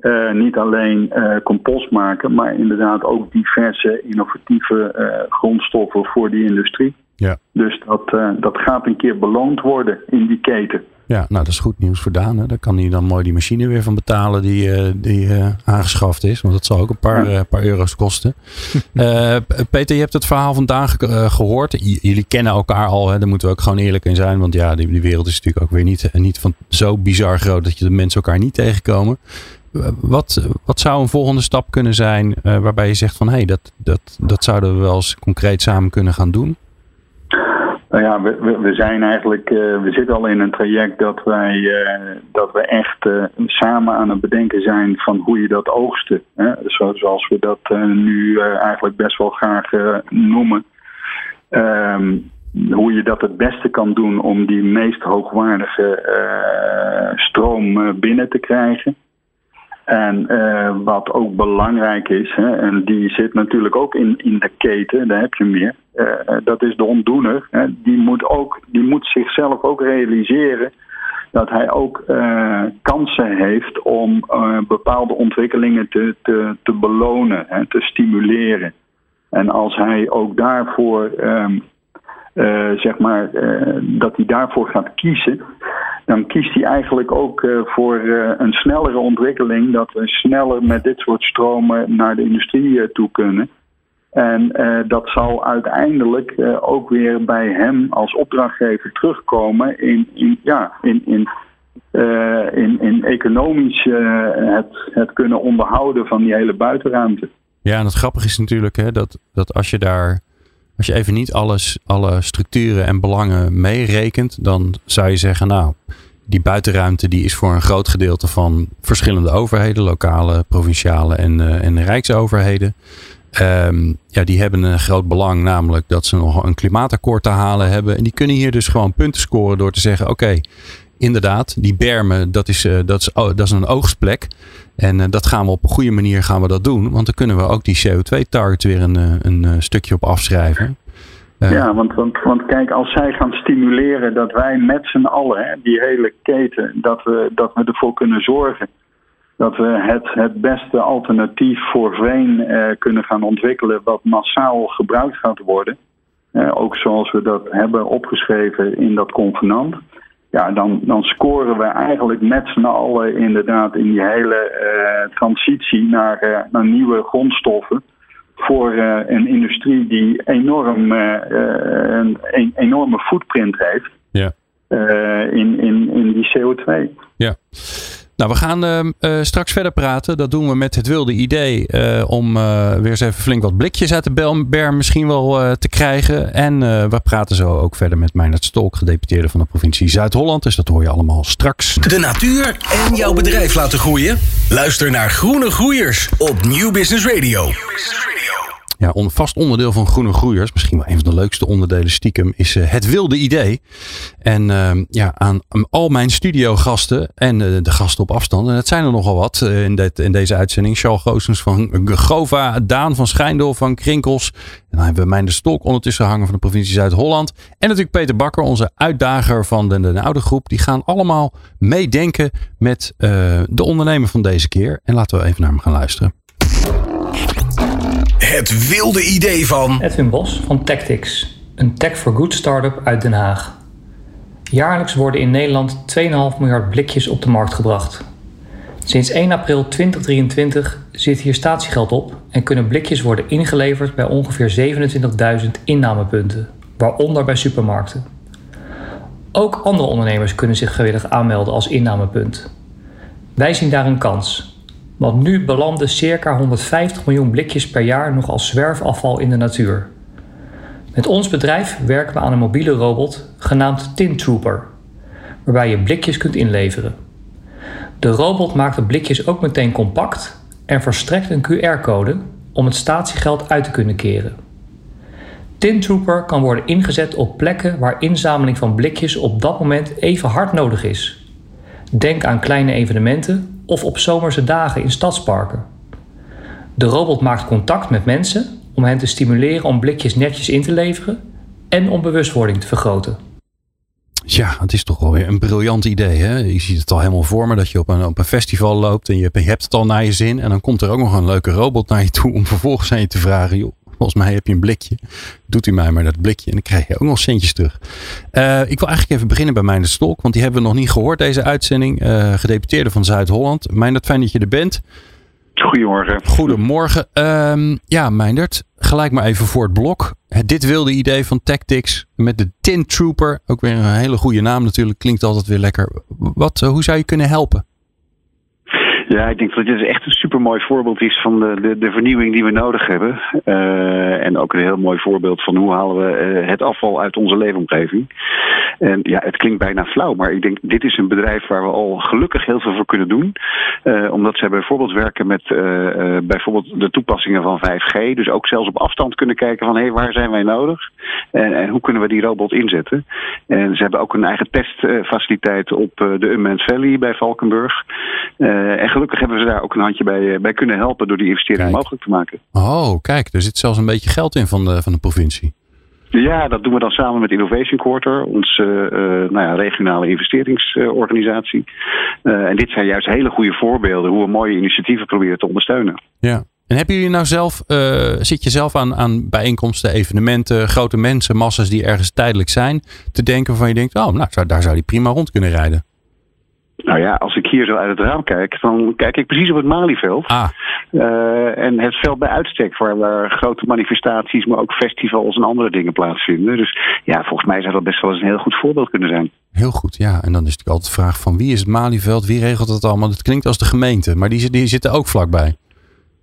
uh, niet alleen uh, compost maken, maar inderdaad ook diverse innovatieve uh, grondstoffen voor die industrie. Ja. Dus dat, dat gaat een keer beloond worden in die keten. Ja, nou dat is goed nieuws voor Daan. Hè. Daar kan hij dan mooi die machine weer van betalen die, die aangeschaft is. Want dat zal ook een paar, paar euro's kosten. Peter, je hebt het verhaal vandaag gehoord. jullie kennen elkaar al, hè. daar moeten we ook gewoon eerlijk in zijn. Want ja, die, die wereld is natuurlijk ook weer niet, niet van zo bizar groot dat je de mensen elkaar niet tegenkomen. Wat, wat zou een volgende stap kunnen zijn uh, waarbij je zegt van hé, hey, dat, dat, dat zouden we wel eens concreet samen kunnen gaan doen? Nou ja, we, we zijn eigenlijk, uh, we zitten al in een traject dat wij, uh, dat we echt samen aan het bedenken zijn van hoe je dat oogsten. Hè? Zoals we dat nu eigenlijk best wel graag noemen. Um, hoe je dat het beste kan doen om die meest hoogwaardige stroom binnen te krijgen. En uh, wat ook belangrijk is, hè, en die zit natuurlijk ook in, in de keten, daar heb je meer. Uh, dat is de ontdoener. Hè. Die, moet ook, die moet zichzelf ook realiseren dat hij ook kansen heeft om bepaalde ontwikkelingen te, te, te belonen, hè, te stimuleren. En als hij ook daarvoor, um, zeg maar, dat hij daarvoor gaat kiezen, dan kiest hij eigenlijk ook uh, voor uh, een snellere ontwikkeling. Dat we sneller met dit soort stromen naar de industrie uh, toe kunnen. En dat zal uiteindelijk ook weer bij hem als opdrachtgever terugkomen in, in ja, in, in, in, in economisch het, het kunnen onderhouden van die hele buitenruimte. Ja, en het grappige is natuurlijk hè, dat, dat als je daar als je even niet alles, alle structuren en belangen meerekent, dan zou je zeggen, nou, die buitenruimte die is voor een groot gedeelte van verschillende overheden, lokale, provinciale en, uh, en rijksoverheden. Um, ja, die hebben een groot belang, namelijk dat ze nog een klimaatakkoord te halen hebben. En die kunnen hier dus gewoon punten scoren door te zeggen: oké, inderdaad, die bermen, dat is, is, oh, dat is een oogstplek. En uh, dat gaan we op een goede manier gaan we dat doen. Want dan kunnen we ook die CO2-target weer een, een stukje op afschrijven. Ja, want, want, kijk, als zij gaan stimuleren dat wij met z'n allen, hè, die hele keten, dat we, dat we ervoor kunnen zorgen dat we het, het beste alternatief voor veen eh, kunnen gaan ontwikkelen, wat massaal gebruikt gaat worden. Eh, ook zoals we dat hebben opgeschreven in dat convenant. Ja, dan, dan scoren we eigenlijk met z'n allen inderdaad in die hele eh, transitie naar, eh, naar nieuwe grondstoffen voor uh, een industrie die enorm, uh, een, een, enorme footprint heeft ja. uh, in, in, in die CO2. Ja. Nou, we gaan uh, straks verder praten. Dat doen we met het wilde idee uh, om uh, weer eens even flink wat blikjes uit de berm misschien wel te krijgen. En we praten zo ook verder met Meijnerd Stolk, gedeputeerde van de provincie Zuid-Holland. Dus dat hoor je allemaal straks. De natuur en jouw bedrijf laten groeien? Luister naar Groene Groeiers op Nieuw Business Radio. New Business Radio. Ja, vast onderdeel van Groene Groeiers, misschien wel een van de leukste onderdelen stiekem, is uh, het wilde idee. En uh, ja, aan, al mijn studiogasten en uh, de gasten op afstand, en het zijn er nogal wat uh, in, dit, in deze uitzending. Charles Goosens van Gova, Daan van Schijndel van Krinkels. En dan hebben we Mijn de Stok ondertussen hangen van de provincie Zuid-Holland. En natuurlijk Peter Bakker, onze uitdager van de, de oude groep. Die gaan allemaal meedenken met de ondernemer van deze keer. En laten we even naar hem gaan luisteren. Het wilde idee van. Edwin Bos van Tactics, een tech for good startup uit Den Haag. Jaarlijks worden in Nederland 2,5 miljard blikjes op de markt gebracht. Sinds 1 april 2023 zit hier statiegeld op en kunnen blikjes worden ingeleverd bij ongeveer 27.000 innamepunten, waaronder bij supermarkten. Ook andere ondernemers kunnen zich gewillig aanmelden als innamepunt. Wij zien daar een kans, want nu belanden circa 150 miljoen blikjes per jaar nog als zwerfafval in de natuur. Met ons bedrijf werken we aan een mobiele robot genaamd Tin Trooper, waarbij je blikjes kunt inleveren. De robot maakt de blikjes ook meteen compact en verstrekt een QR-code om het statiegeld uit te kunnen keren. Tin Trooper kan worden ingezet op plekken waar inzameling van blikjes op dat moment even hard nodig is. Denk aan kleine evenementen of op zomerse dagen in stadsparken. De robot maakt contact met mensen om hen te stimuleren om blikjes netjes in te leveren en om bewustwording te vergroten. Ja, het is toch wel weer een briljant idee. Hè? Je ziet het al helemaal voor me dat je op een, op een festival loopt en je, hebt het al naar je zin. En dan komt er ook nog een leuke robot naar je toe om vervolgens aan je te vragen. Joh, volgens mij heb je een blikje. Doet u mij maar dat blikje en dan krijg je ook nog centjes terug. Uh, ik wil eigenlijk even beginnen bij Meindert Stolk, want die hebben we nog niet gehoord deze uitzending. Uh, gedeputeerde van Zuid-Holland. Meindert, fijn dat je er bent. Goedemorgen. Goedemorgen. Um, ja, Meindert, gelijk maar even voor het blok. Dit wilde idee van Tactics met de Tin Trooper. Ook weer een hele goede naam natuurlijk. Klinkt altijd weer lekker. Wat, uh, hoe zou je kunnen helpen? Ja, ik denk dat dit echt een supermooi voorbeeld is van de, de, de vernieuwing die we nodig hebben. Uh, en ook een heel mooi voorbeeld van hoe halen we uh, het afval uit onze leefomgeving. En ja, het klinkt bijna flauw, maar ik denk dit is een bedrijf waar we al gelukkig heel veel voor kunnen doen. Uh, omdat zij bijvoorbeeld werken met bijvoorbeeld de toepassingen van 5G. Dus ook zelfs op afstand kunnen kijken van hé, hey, waar zijn wij nodig? En, en, hoe kunnen we die robot inzetten? En ze hebben ook een eigen testfaciliteit op de Unmanned Valley bij Valkenburg. en gelukkig hebben we daar ook een handje bij, bij kunnen helpen door die investering kijk. mogelijk te maken. Oh, kijk, er zit zelfs een beetje geld in van de, van de provincie. Ja, dat doen we dan samen met Innovation Quarter, onze uh, nou ja, regionale investeringsorganisatie. Uh, en dit zijn juist hele goede voorbeelden hoe we mooie initiatieven proberen te ondersteunen. Ja. En hebben jullie nou zelf, zit je zelf aan, aan bijeenkomsten, evenementen, grote mensenmassa's die ergens tijdelijk zijn, te denken waarvan je denkt, oh, nou, daar zou die prima rond kunnen rijden? Nou ja, als ik hier zo uit het raam kijk, dan kijk ik precies op het Malieveld. Ah. Uh, en het veld bij uitstek, waar, waar grote manifestaties, maar ook festivals en andere dingen plaatsvinden. Dus ja, volgens mij zou dat best wel eens een heel goed voorbeeld kunnen zijn. Heel goed, ja. En dan is natuurlijk altijd de vraag van wie is het Malieveld, wie regelt het allemaal? Het klinkt als de gemeente, maar die, die zitten ook vlakbij.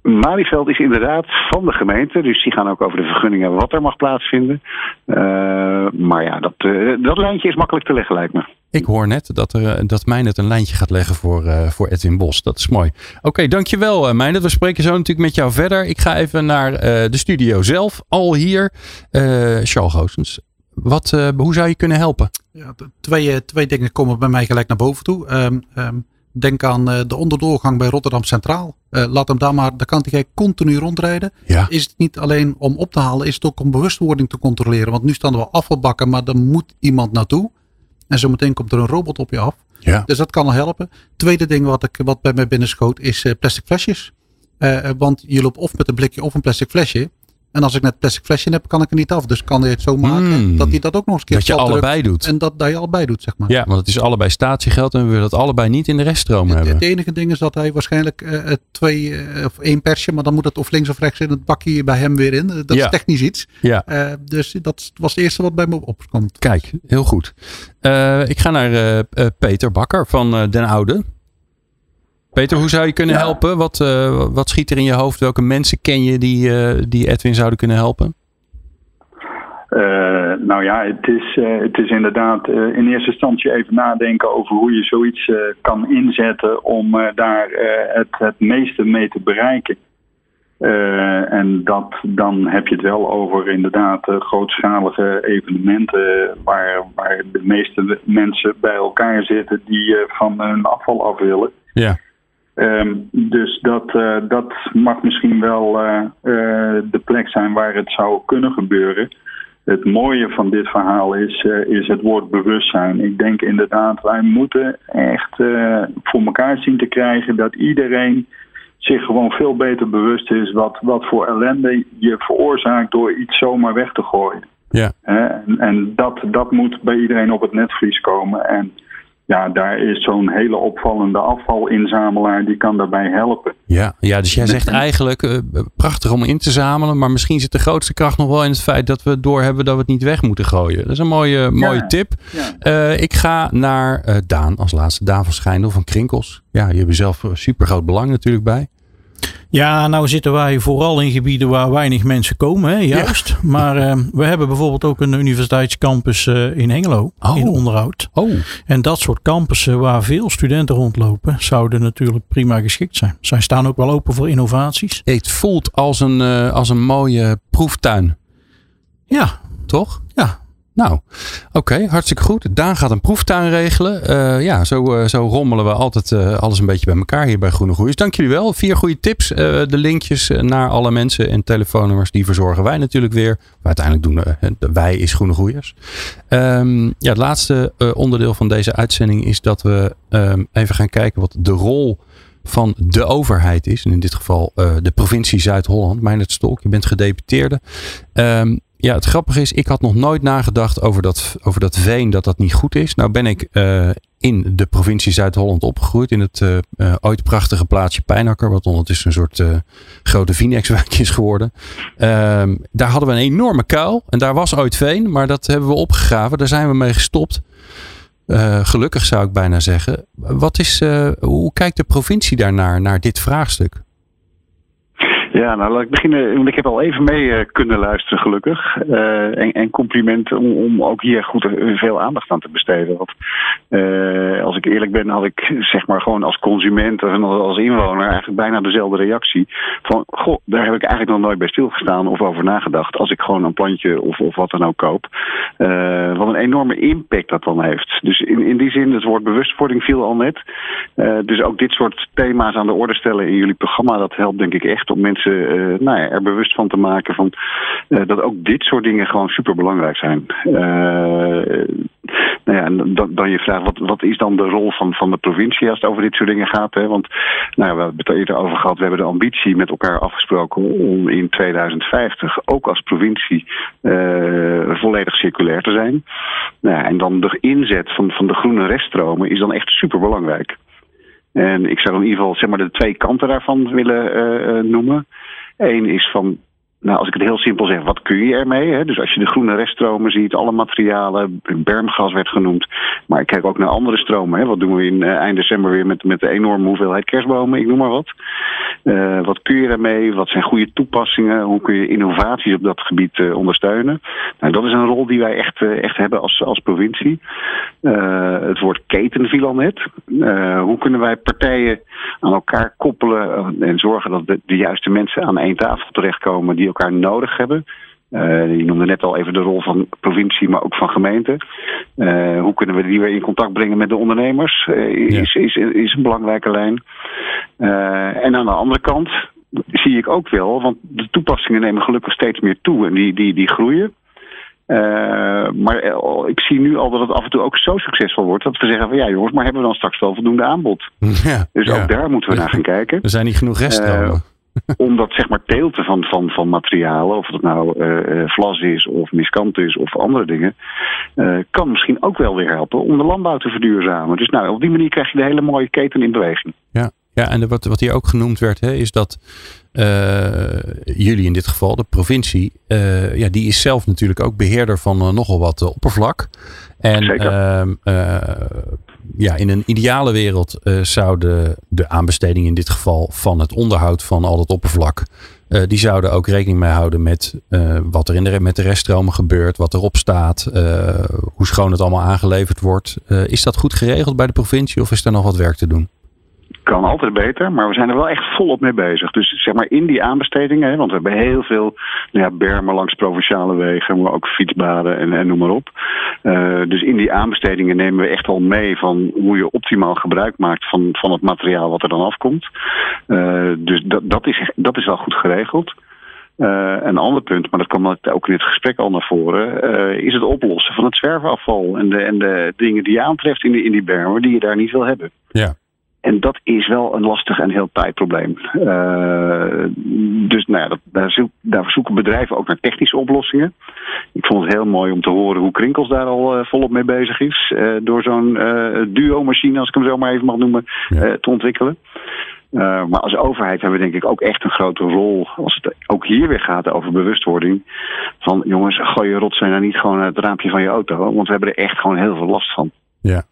Malieveld is inderdaad van de gemeente, dus die gaan ook over de vergunningen wat er mag plaatsvinden. Uh, maar ja, dat, uh, dat lijntje is makkelijk te leggen, lijkt me. Ik hoor net dat, er, dat Meijnet een lijntje gaat leggen voor, uh, voor Edwin Bos. Dat is mooi. Oké, okay, dankjewel uh, Meijnet. We spreken zo natuurlijk met jou verder. Ik ga even naar uh, de studio zelf. Al hier. Charles Goossens. Wat, hoe zou je kunnen helpen? Ja, twee, twee dingen komen bij mij gelijk naar boven toe. Um, um, denk aan de onderdoorgang bij Rotterdam Centraal. Laat hem daar maar, daar kan hij continu rondrijden. Ja. Is het niet alleen om op te halen, is het ook om bewustwording te controleren. Want nu staan er wel afvalbakken, maar er moet iemand naartoe. En zometeen komt er een robot op je af. Ja. Dus dat kan al helpen. Tweede ding wat, ik, wat bij mij binnenschoot is uh, plastic flesjes. Uh, want je loopt of met een blikje of een plastic flesje. En als ik net plastic flesje heb, kan ik er niet af. Dus kan hij het zo maken mm. dat hij dat ook nog eens een keer Dat je allebei doet. En dat, dat je allebei doet, zeg maar. Ja, want het is allebei statiegeld en we willen dat allebei niet in de reststroom het, hebben. Het enige ding is dat hij waarschijnlijk uh, twee uh, of één persje, maar dan moet het of links of rechts in het bakje bij hem weer in. Dat ja. is technisch iets. Ja. Uh, dus dat was het eerste wat bij me opkomt. Kijk, heel goed. ik ga naar Peter Bakker van Den Oude. Peter, hoe zou je kunnen ja. helpen? Wat, uh, wat schiet er in je hoofd? Welke mensen ken je die, uh, die Edwin zouden kunnen helpen? Uh, nou ja, het is, het is inderdaad in eerste instantie even nadenken over hoe je zoiets kan inzetten om daar het, het meeste mee te bereiken. en dat, dan heb je het wel over inderdaad grootschalige evenementen waar, waar de meeste mensen bij elkaar zitten die van hun afval af willen. Ja. Um, dus dat, uh, dat mag misschien wel uh, uh, de plek zijn waar het zou kunnen gebeuren. Het mooie van dit verhaal is, is het woord bewustzijn. Ik denk inderdaad, wij moeten echt voor elkaar zien te krijgen dat iedereen zich gewoon veel beter bewust is wat, wat voor ellende je veroorzaakt door iets zomaar weg te gooien. Ja. en en dat, dat moet bij iedereen op het netvlies komen. En ja, daar is zo'n hele opvallende afvalinzamelaar die kan daarbij helpen. Ja, ja dus jij zegt eigenlijk uh, prachtig om in te zamelen, maar misschien zit de grootste kracht nog wel in het feit dat we doorhebben dat we het niet weg moeten gooien. Dat is een mooie, mooie tip. Ja. Uh, ik ga naar uh, Daan als laatste, Daan van Schijndel van Krinkels. Ja, je hebt er zelf super groot belang natuurlijk bij. Ja, nou zitten wij vooral in gebieden waar weinig mensen komen, hè, juist. Ja. Maar uh, we hebben bijvoorbeeld ook een universiteitscampus uh, in Hengelo, oh. in onderhoud. Oh. En dat soort campussen waar veel studenten rondlopen, zouden natuurlijk prima geschikt zijn. Zij staan ook wel open voor innovaties. Het voelt als een, uh, als een mooie proeftuin. Ja. Toch? Ja, nou, oké, hartstikke goed. Daan gaat een proeftuin regelen. Uh, ja, zo, uh, zo rommelen we altijd uh, alles een beetje bij elkaar hier bij Groene Groeiers. Dank jullie wel. Vier goede tips. de linkjes naar alle mensen en telefoonnummers, die verzorgen wij natuurlijk weer. Maar uiteindelijk doen wij is Groene Groeiers. Um, ja, het laatste onderdeel van deze uitzending is dat we um, even gaan kijken wat de rol van de overheid is. En in dit geval de provincie Zuid-Holland. Meijnerd Stolk, je bent gedeputeerde. Um, ja, het grappige is, ik had nog nooit nagedacht over dat, over dat veen, dat dat niet goed is. Nou ben ik uh, in de provincie Zuid-Holland opgegroeid, in het uh, uh, ooit prachtige plaatsje Pijnakker, wat ondertussen een soort grote Vinex-wijk is geworden. Ehm, daar hadden we een enorme kuil en daar was ooit veen, maar dat hebben we opgegraven, daar zijn we mee gestopt. gelukkig zou ik bijna zeggen. Wat is, hoe kijkt de provincie daarnaar, naar dit vraagstuk? Ja, nou laat ik beginnen. Want ik heb al even mee uh, kunnen luisteren, gelukkig. Uh, en, en compliment om, om, ook hier goed veel aandacht aan te besteden. Want als ik eerlijk ben, had ik zeg maar gewoon als consument en als inwoner eigenlijk bijna dezelfde reactie. Van, goh, daar heb ik eigenlijk nog nooit bij stilgestaan of over nagedacht. Als ik gewoon een plantje of, of wat dan ook koop. wat een enorme impact dat dan heeft. Dus in, in die zin, het woord bewustwording viel al net. dus ook dit soort thema's aan de orde stellen in jullie programma, dat helpt denk ik echt om mensen uh, nou er bewust van te maken van uh, dat ook dit soort dingen gewoon super belangrijk zijn. Uh, nou ja, dan, dan je vraagt, wat, wat is dan de rol van, van de provincie als het over dit soort dingen gaat? Hè? Want nou ja, we hebben het eerder over gehad, we hebben de ambitie met elkaar afgesproken om in 2050 ook als provincie volledig circulair te zijn. Nou ja, en dan de inzet van, van de groene reststromen is dan echt super belangrijk. En ik zou in ieder geval zeg maar, de twee kanten daarvan willen uh, noemen. Eén is van nou, als ik het heel simpel zeg, wat kun je ermee? Hè? Dus als je de groene reststromen ziet, alle materialen, bermgas werd genoemd. Maar ik kijk ook naar andere stromen. Hè? Wat doen we in uh, eind december weer met, met de enorme hoeveelheid kerstbomen? Ik noem maar wat. Uh, wat kun je ermee? Wat zijn goede toepassingen? Hoe kun je innovaties op dat gebied uh, ondersteunen? Nou, dat is een rol die wij echt, echt hebben als, als provincie. het woord keten viel al net. hoe kunnen wij partijen aan elkaar koppelen en zorgen dat de, de juiste mensen aan één tafel terechtkomen die elkaar nodig hebben. Uh, je noemde net al even de rol van provincie, maar ook van gemeente. Uh, hoe kunnen we die weer in contact brengen met de ondernemers? Uh, is, is, is een belangrijke lijn. en aan de andere kant zie ik ook wel, want de toepassingen nemen gelukkig steeds meer toe en die, die, die groeien. maar ik zie nu al dat het af en toe ook zo succesvol wordt dat we zeggen van ja jongens, maar hebben we dan straks wel voldoende aanbod? Ja, dus ook daar moeten we naar gaan kijken. Er zijn niet genoeg reststromen omdat zeg maar teelten van, van, van materialen, of het nou uh, vlas is of miskant is of andere dingen, uh, kan misschien ook wel weer helpen om de landbouw te verduurzamen. Dus nou, op die manier krijg je de hele mooie keten in beweging. Ja, ja en wat, wat hier ook genoemd werd, hè, is dat jullie in dit geval, de provincie, ja, die is zelf natuurlijk ook beheerder van nogal wat oppervlak. En Zeker ja, in een ideale wereld uh, zouden de aanbesteding in dit geval van het onderhoud van al het oppervlak. Uh, die zouden ook rekening mee houden met uh, wat er in de, met de reststromen gebeurt, wat erop staat, hoe schoon het allemaal aangeleverd wordt. is dat goed geregeld bij de provincie of is er nog wat werk te doen? Kan altijd beter, maar we zijn er wel echt volop mee bezig. Dus zeg maar in die aanbestedingen, want we hebben heel veel nou ja, bermen langs provinciale wegen, maar ook fietsbaden en, en noem maar op. Uh, dus in die aanbestedingen nemen we echt al mee van hoe je optimaal gebruik maakt van, van het materiaal wat er dan afkomt. Uh, dus dat, dat, is, dat is wel goed geregeld. Uh, een ander punt, maar dat kwam ook in het gesprek al naar voren, is het oplossen van het zwerfafval en de, en de dingen die je aantreft in, de, in die bermen die je daar niet wil hebben. Ja. En dat is wel een lastig en heel taai probleem. Uh, dus nou ja, dat, daar, zoek, daar, zoeken bedrijven ook naar technische oplossingen. Ik vond het heel mooi om te horen hoe Krinkels daar al uh, volop mee bezig is. Uh, door zo'n duo-machine, als ik hem zo maar even mag noemen, ja. te ontwikkelen. Uh, maar als overheid hebben we denk ik ook echt een grote rol. Als het ook hier weer gaat over bewustwording. Van jongens, gooi je rotzooi nou niet gewoon uit het raampje van je auto. Want we hebben er echt gewoon heel veel last van. Ja.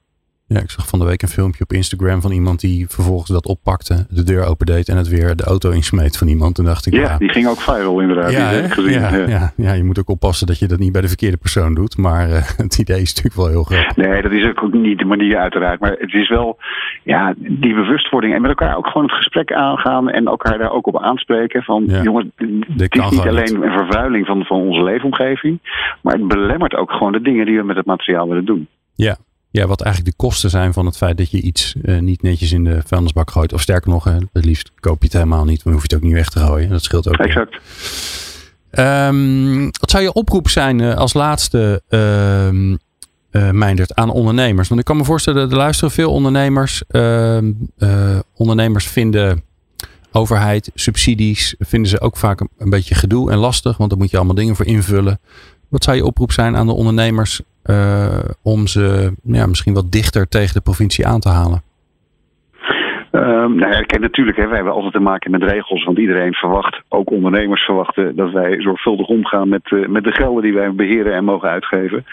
Ja, ik zag van de week een filmpje op Instagram van iemand die vervolgens dat oppakte, de deur opendeed en het weer de auto insmeet van iemand. Toen dacht ik, ja, die ging ook viral inderdaad. Ja, die gezien. Ja, ja. Ja, ja, je moet ook oppassen dat je dat niet bij de verkeerde persoon doet. Maar uh, het idee is natuurlijk wel heel grappig. Nee, dat is ook niet de manier uiteraard. Maar het is wel ja, die bewustwording en met elkaar ook gewoon het gesprek aangaan en elkaar daar ook op aanspreken. Van jongens, het is niet alleen niet. een vervuiling van, van onze leefomgeving, maar het belemmert ook gewoon de dingen die we met het materiaal willen doen. Ja, ja, wat eigenlijk de kosten zijn van het feit dat je iets uh, niet netjes in de vuilnisbak gooit. Of sterker nog, het liefst koop je het helemaal niet. Dan hoef je het ook niet weg te gooien. Dat scheelt ook. Exact. Um, wat zou je oproep zijn uh, als laatste, uh, Meindert, aan ondernemers? Want ik kan me voorstellen, er luisteren veel ondernemers. Ehm, ondernemers vinden overheid, subsidies, vinden ze ook vaak een, een beetje gedoe en lastig. Want daar moet je allemaal dingen voor invullen. Wat zou je oproep zijn aan de ondernemers uh, om ze ja, misschien wat dichter tegen de provincie aan te halen? Um, nou ja, kijk, natuurlijk, hè, wij hebben altijd te maken met regels. Want iedereen verwacht, ook ondernemers verwachten, dat wij zorgvuldig omgaan met, uh, met de gelden die wij beheren en mogen uitgeven.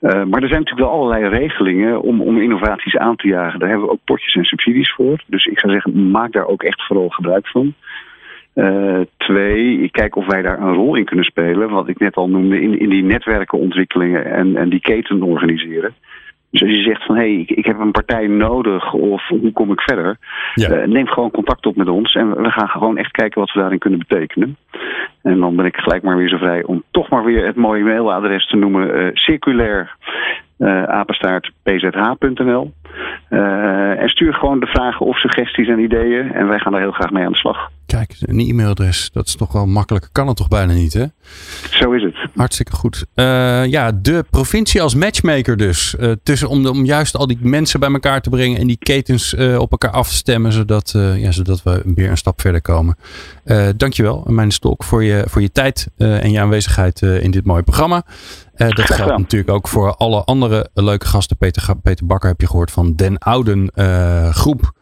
Uh, maar er zijn natuurlijk wel allerlei regelingen om, om innovaties aan te jagen. Daar hebben we ook potjes en subsidies voor. Dus ik zou zeggen, maak daar ook echt vooral gebruik van. Uh, twee, ik kijk of wij daar een rol in kunnen spelen. Wat ik net al noemde, in, in die netwerkenontwikkelingen en, en die keten organiseren. Dus als je zegt van hé, hey, ik, ik, heb een partij nodig of hoe kom ik verder? Ja. Uh, neem gewoon contact op met ons en we gaan gewoon echt kijken wat we daarin kunnen betekenen. En dan ben ik gelijk maar weer zo vrij om toch maar weer het mooie mailadres te noemen: uh, circulair uh, apenstaart pzh.nl. Uh, en stuur gewoon de vragen of suggesties en ideeën. En wij gaan daar heel graag mee aan de slag. Kijk, een e-mailadres, dat is toch wel makkelijk. Kan het toch bijna niet, hè? Zo is het. Hartstikke goed. Uh, ja, de provincie als matchmaker dus. Uh, tussen, om, de, om juist al die mensen bij elkaar te brengen en die ketens op elkaar af te stemmen, zodat, ja, zodat we weer een stap verder komen. dankjewel, mijn stok, voor je, voor je tijd en je aanwezigheid in dit mooie programma. Uh, dat geldt natuurlijk ook voor alle andere leuke gasten. Peter, Peter Bakker heb je gehoord van Den Ouden uh, Groep.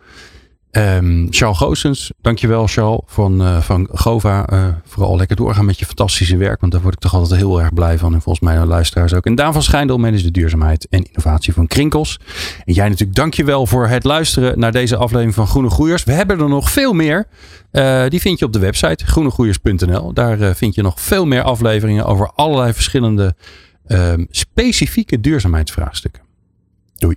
Um, Charles Goosens, dankjewel Charles van, uh, van Gova. Uh, vooral lekker doorgaan met je fantastische werk, want daar word ik toch altijd heel erg blij van. En volgens mij de luisteraars ook. En Daan van Schijndel, manager duurzaamheid en innovatie van Krinkels. En jij natuurlijk dankjewel voor het luisteren naar deze aflevering van Groene Groeiers. We hebben er nog veel meer. Die vind je op de website groenegroeiers.nl. Daar vind je nog veel meer afleveringen over allerlei verschillende specifieke duurzaamheidsvraagstukken. Doei.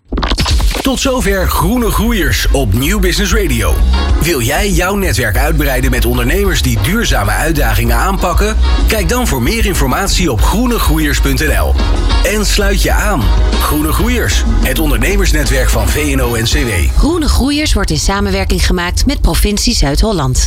Tot zover Groene Groeiers op Nieuw Business Radio. Wil jij jouw netwerk uitbreiden met ondernemers die duurzame uitdagingen aanpakken? Kijk dan voor meer informatie op groenegroeiers.nl. En sluit je aan. Groene Groeiers, het ondernemersnetwerk van VNO-NCW. Groene Groeiers wordt in samenwerking gemaakt met provincie Zuid-Holland.